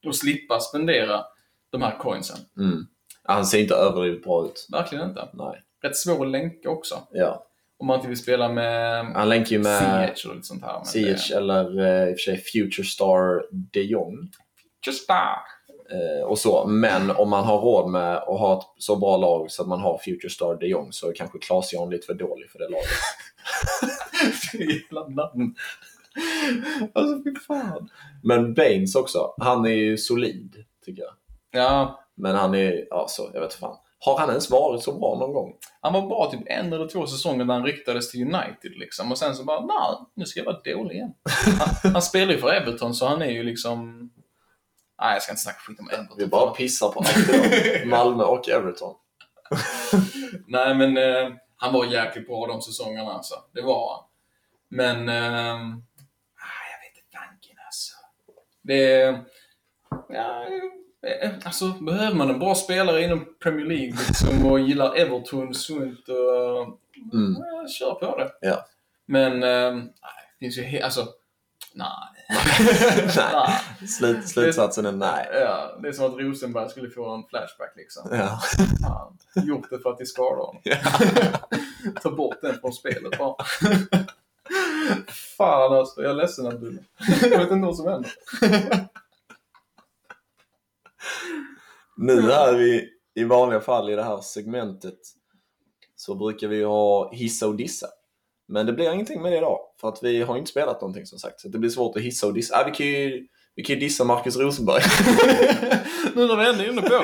och slippa spendera de här coinsen. Mm. Han ser inte överdrivet bra ut. Verkligen inte. Nej. Rätt svår att länka också. Ja. Om man inte vill spela med Han länkar ju med CH och lite sånt här. CH eller eh, i och för sig Future Star de Jong. Just that. Eh, och så. Men om man har råd med att ha ett så bra lag så att man har Future Star de Jong så är kanske Klas Jan lite för dålig för det laget. Jävla namn. Alltså fy fan. Men Baines också. Han är ju solid, tycker jag. Ja, Men han är, ja så, jag vet fan. Har han ens varit så bra någon gång? han var bra typ en eller två säsonger när han ryktades till United liksom. Och sen så bara, nej, nu ska jag vara dålig igen. Han, han spelar ju för Everton så han är ju liksom... Nej, jag ska inte snacka skit om Everton. Vi bara pissar på allt. Malmö och Everton. Nej, men eh, han var jäkligt bra de säsongerna alltså. Det var han. Men... Eh, jag vet inte tanken alltså. Det... Ja, eh, alltså, behöver man en bra spelare inom Premier League liksom, och gillar Everton sunt och... Mm. Ja, kör på det. Ja. Men... Eh, finns ju... Alltså... Nej. Nej. Slut, slutsatsen är nej. Ja, det är som att Rosenberg skulle få en flashback liksom. Ja. Fan, gjort det för att det skadar honom. Ta bort den från spelet bara. Fan alltså, jag är ledsen att du... Jag vet inte vad som händer. Nu här i, i vanliga fall i det här segmentet så brukar vi ha hissa och dissa. Men det blir ingenting med det idag, för att vi har inte spelat någonting som sagt. Så det blir svårt att hissa och dissa. Äh, vi, kan ju, vi kan ju dissa Marcus Rosenberg. nu när vi ändå är inne på.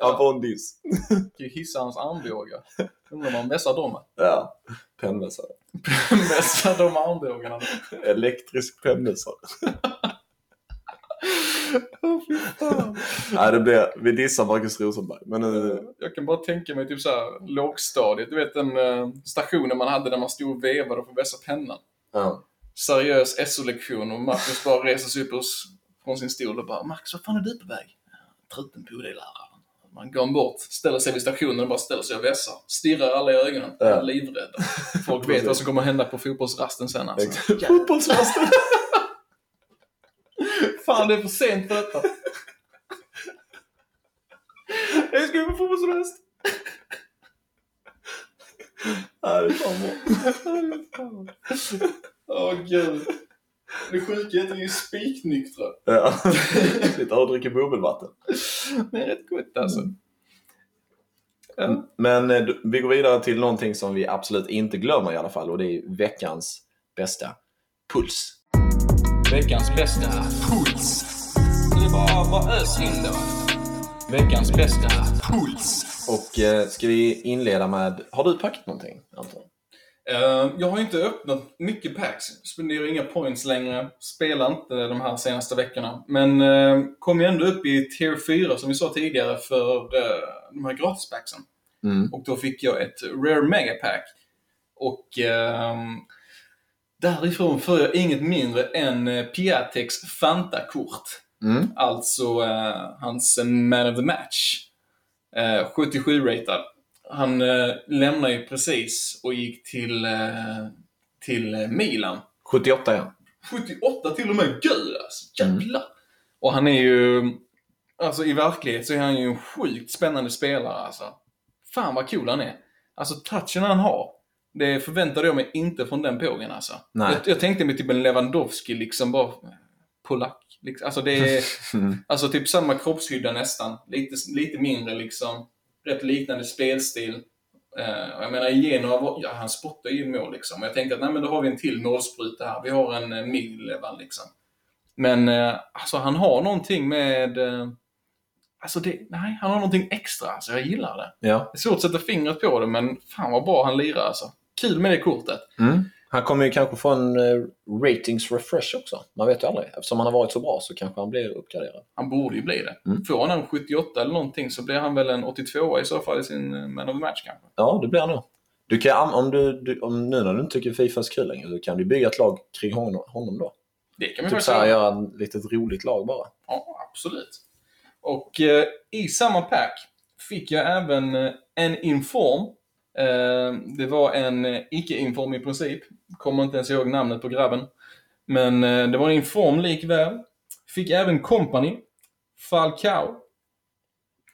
Han får en diss. kan ju hissa hans armbågar. Undrar om han vässar dem. Ja, pennvässare. Vässar de armbågarna. Elektrisk pennvässare. Fan. Nej, det blir, vi dissar Marcus Rosenberg. Men nu, Jag kan bara tänka mig typ såhär lågstadiet. Du vet den uh, stationen man hade där man stod och vevade att vässa pennan. ja. seriös SO-lektion och Marcus bara reser sig upp från sin stol och bara Max, vad fan är du på väg? Truten på dig läraren. Man går bort, ställer sig vid stationen och bara ställer sig och vässar. Stirrar alla i ögonen. Ja. Är livrädda. Folk vet vad som kommer hända på fotbollsrasten sen alltså. Fotbollsrasten! Fan, det är för sent för detta. Jag ska på fotbollsrast. Ja, det är fan bra. Åh gud. Det sjuka är att vi är spiknyktra. Ja. Sitter och dricker bubbelvatten. Det är rätt gott alltså. Ja. Men eh, vi går vidare till någonting som vi absolut inte glömmer i alla fall och det är veckans bästa puls. Veckans bästa puls. Det bara, bara ös in då. Veckans bästa puls. Och eh, ska vi inleda med, har du packat någonting Anton? Eh, jag har inte öppnat mycket packs. Spenderar inga points längre. Spelar inte de här senaste veckorna. Men uh, kom ju ändå upp i tier 4 som vi sa tidigare för uh, de här gratispacksen. Mm. Och då fick jag ett Rare Megapack. Och ehm, därifrån får jag inget mindre än uh, Piatex Fanta-kort. Mm. Alltså eh, hans Man of the Match. Eh, 77-ratad. Han eh, lämnar ju precis och gick till, eh, till eh, Milan. 78 ja. 78 till och med, gud alltså! Jävlar! Och han är ju... Alltså i verklighet så är han ju en sjukt spännande spelare alltså. Fan vad cool han är. Alltså touchen han har. Det förväntade jag mig inte från den pågen alltså. Jag, jag tänkte mig typ en Lewandowski liksom bara... Polack. Liksom. Alltså det är... Mm. Alltså typ samma kroppshydda nästan. Lite, lite mindre liksom. Rätt liknande spelstil. Eh, och jag menar Genoa, ja han spottar ju mål liksom. Och jag tänkte att nej men då har vi en till målspruta här. Vi har en uh, Milevan liksom. Men eh, alltså han har någonting med... Eh, alltså det, nej, han har någonting extra. Alltså jag gillar det. ja. Det är svårt att sätta fingret på det men fan vad bra han lirar alltså. Kul med det kortet. Mm. Han kommer ju kanske få en eh, ratings refresh också. Man vet ju aldrig. Eftersom han har varit så bra så kanske han blir uppgraderad. Han borde ju bli det. Mm. Får han en 78 eller någonting så blir han väl en 82 i så fall i sin eh, Man of the Match kanske. Ja, det blir han nog. Du kan, om du, du, om nu när du inte tycker Fifa är kul längre, så kan du bygga ett lag kring honom, honom då. Det kan vi Typ göra. göra ett litet roligt lag bara. Ja, absolut. Och eh, i samma pack fick jag även eh, en inform. Eh, det var en eh, icke-inform i princip. Kommer inte ens ihåg namnet på grabben. Men eh, det var en inform likväl. Fick även Company. Falcao.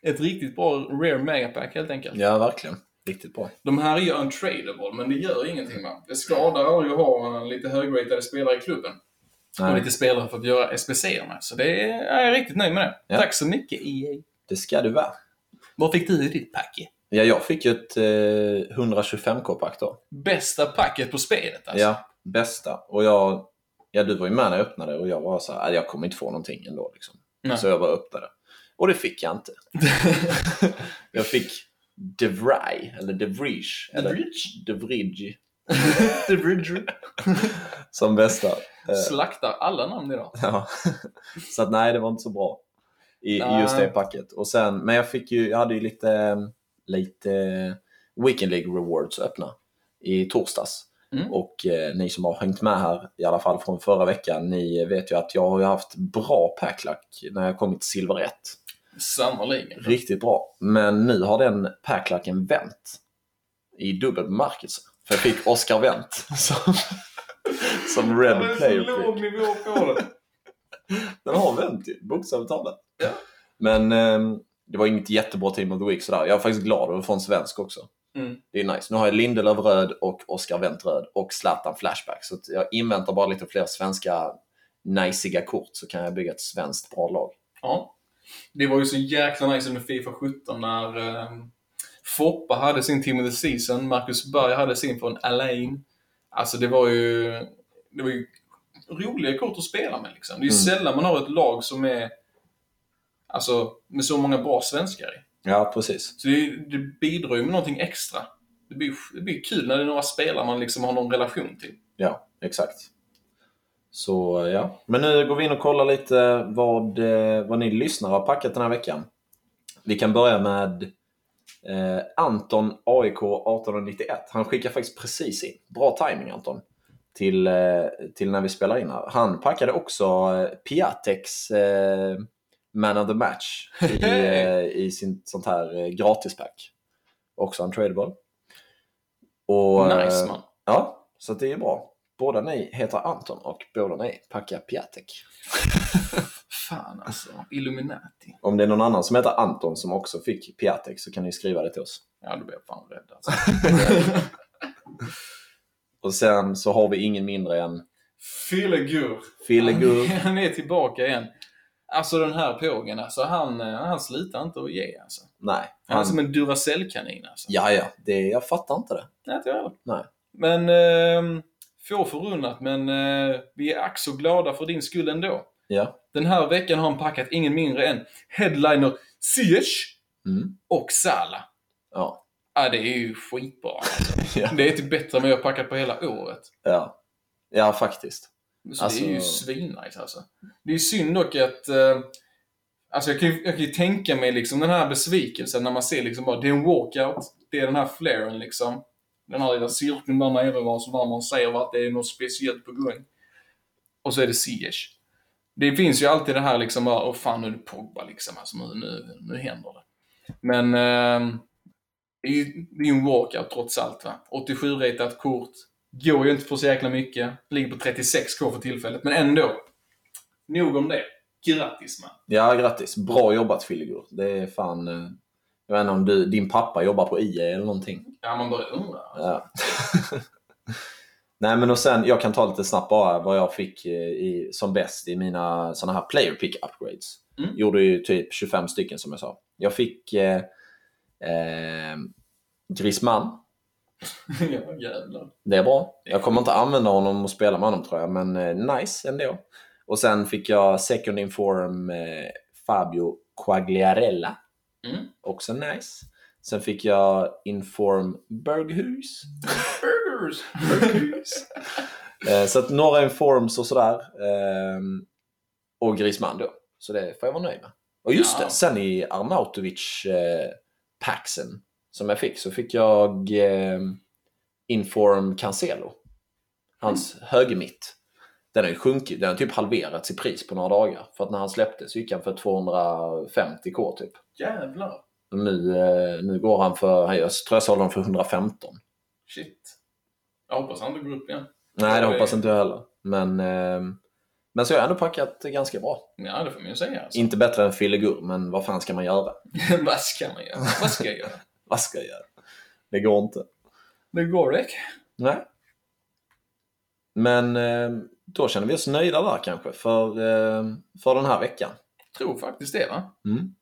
Ett riktigt bra rare megapack helt enkelt. Ja, verkligen. Riktigt bra. De här är ju untradable, men det gör ingenting va. Det skadar ju att ha lite högratade spelare i klubben. Och Nej, lite spelare för att göra SPC med. Så det är, jag är riktigt nöjd med det. Ja. Tack så mycket EA. det ska du vara. Vad fick du i ditt pack? Ja, jag fick ju ett eh, 125k-pack då. Bästa packet på spelet alltså. Ja, bästa. Och jag, ja, du var ju med när jag öppnade och jag var så här, "Ah, jag kommer inte få någonting ändå. Liksom. Nej. Så jag bara öppnade. Och det fick jag inte. jag fick DeVry, eller DeVrij, eller The Bridger. som bästa. Eh, Slaktar alla namn idag. Ja. Så att nej, det var inte så bra i, i just det packet. Och sen, men jag fick ju, jag hade ju lite, lite Weekend League Rewards öppna i torsdags. Mm. Och eh, ni som har hängt med här, i alla fall från förra veckan, ni vet ju att jag har haft bra packlack när jag kommit till silver 1. Sannerligen. Riktigt bra. Men nu har den packlacken vänt i dubbel bemärkelse. För jag fick Oscar Wendt som, som red player pick. nivå på det. Den har vänt ju, bokstavligt talat. Ja. Men ehm, det var inget jättebra team of the week sådär. Jag är faktiskt glad över att få en svensk också. Mm. Det är nice. Nu har jag Lindelöf röd och Oscar Wendt röd och Zlatan Flashback. Så jag inväntar bara lite fler svenska najsiga kort så kan jag bygga ett svenskt bra lag. Ja. Det var ju så jäkla nice under Fifa 17 när eh, Foppa hade sin Team of the Season, Marcus Berg hade sin från Alain. Alltså det var ju, det var ju roliga kort att spela med liksom. Det är ju Mm. sällan man har ett lag som är Alltså, med så många bra svenskar i. Ja, precis. Så det, det bidrar ju med någonting extra. Det blir, det blir kul när det är några spelare man liksom har någon relation till. Ja, exakt. Så ja, men nu går vi in och kollar lite vad, eh, vad ni lyssnare har packat den här veckan. Vi kan börja med eh, Anton AIK 1891. Han skickar faktiskt precis in. Bra timing Anton. Till, eh, till när vi spelar in här. Han packade också eh, Piatex eh, Man of the Match i, eh, i sin sånt här eh, gratispack. Också untradable. Och, eh, nice man. Ja, så det är bra. Båda ni heter Anton och båda ni packar Piatek. Fan alltså. Illuminati. Om det är någon annan som heter Anton som också fick Piatek så kan ni skriva det till oss. Ja, då blir jag fan rädd alltså. Och sen så har vi ingen mindre än Fillegur. Fillegur. Han är tillbaka igen. Alltså den här pågen alltså, han, eh, han slutar inte att ge alltså. Nej. Han är som Han, en Duracell-kanin alltså. ja, ja. Det, jag fattar inte det. Nej, inte jag. Nej. Men, eh, få förunnat, men eh, vi är ack så glada för din skull ändå. Ja. Den här veckan har han packat ingen mindre än Headliner Ziyech Mm. och Sala. Ja. Ja, det är ju skitbra alltså. Ja. Det är typ bättre än vad jag packat på hela året. Ja. Ja, faktiskt. Så Alltså- det är ju svinnice alltså. Det är ju synd dock att... Eh, alltså jag kan, ju, jag kan ju tänka mig liksom den här besvikelsen när man ser liksom bara, det är en walkout. Det är den här flaren liksom. Den här lilla cirkeln där nere var där man säger att det är något speciellt på gång. Och så är det Ziyech. Det finns ju alltid det här liksom bara, åh fan nu är det Pogba liksom. Alltså nu, nu, nu händer det. Men eh, det är ju det är ju en walkout trots allt va. 87-ratat kort. Går ju inte på så jäkla mycket. Ligger på 36k för tillfället, men ändå. Nog om det. Grattis man. Ja, grattis. Bra jobbat Filigur. Det är fan... eh, Jag vet inte om du, din pappa jobbar på IE eller någonting. Ja, man börjar undra. Ja. Nej men och sen, jag kan ta lite snabbt bara vad jag fick eh, i, som bäst i mina såna här player pick upgrades. Mm. Gjorde ju typ 25 stycken som jag sa. Jag fick eh, eh, Griezmann. ja, jävlar. Det är bra. Jag kommer inte använda honom och spela med honom tror jag, men eh, nice ändå. Och sen fick jag second inform eh, Fabio Quagliarella. Mm. Också nice. Sen fick jag inform Berghus. Burgers! Eh, så att några informs och sådär. och Griezmann då. Så det får jag vara nöjd med. Och just Ja. det, sen i Arnautovic eh, paxen som jag fick så fick jag eh, Inform Cancelo. Hans mm. högermitt. Den har ju sjunkit, den har typ halverats i pris på några dagar. För att när han släpptes gick han för 250k typ. Jävlar! Nu, eh, nu går han för, jag tror jag sålde honom för 115. Shit. Jag hoppas han inte går upp igen. Nej, det hoppas inte jag heller. Men, eh, men så har jag ändå packat ganska bra. Ja, det får man ju säga. Alltså. Inte bättre än Fillegur, men vad fan ska man göra? vad ska man göra? Vad ska jag göra? Vad ska jag göra? Det går inte. Det går inte. Nej. Men eh, då känner vi oss nöjda där kanske för, eh, för den här veckan. Jag tror faktiskt det va? Mm.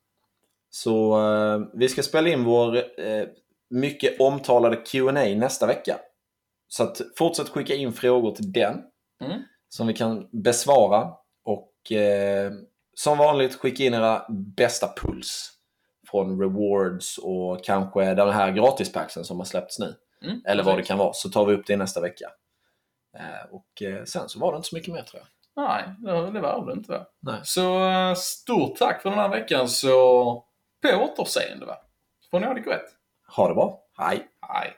Så eh, vi ska spela in vår mycket omtalade Q&A nästa vecka. Så att fortsätt skicka in frågor till den mm. som vi kan besvara. Och eh, som vanligt skicka in era bästa puls från rewards och kanske den här gratispaxen som har släppts nu. Mm, Eller vad det kan vara, så tar vi upp det nästa vecka. Eh, och eh, sen så var det inte så mycket mer tror jag. Nej, det var det inte va? Nej. Så eh, stort tack för den här veckan så på återseende va? Får ni ha det gott. Ha det bra. Hej. Hej.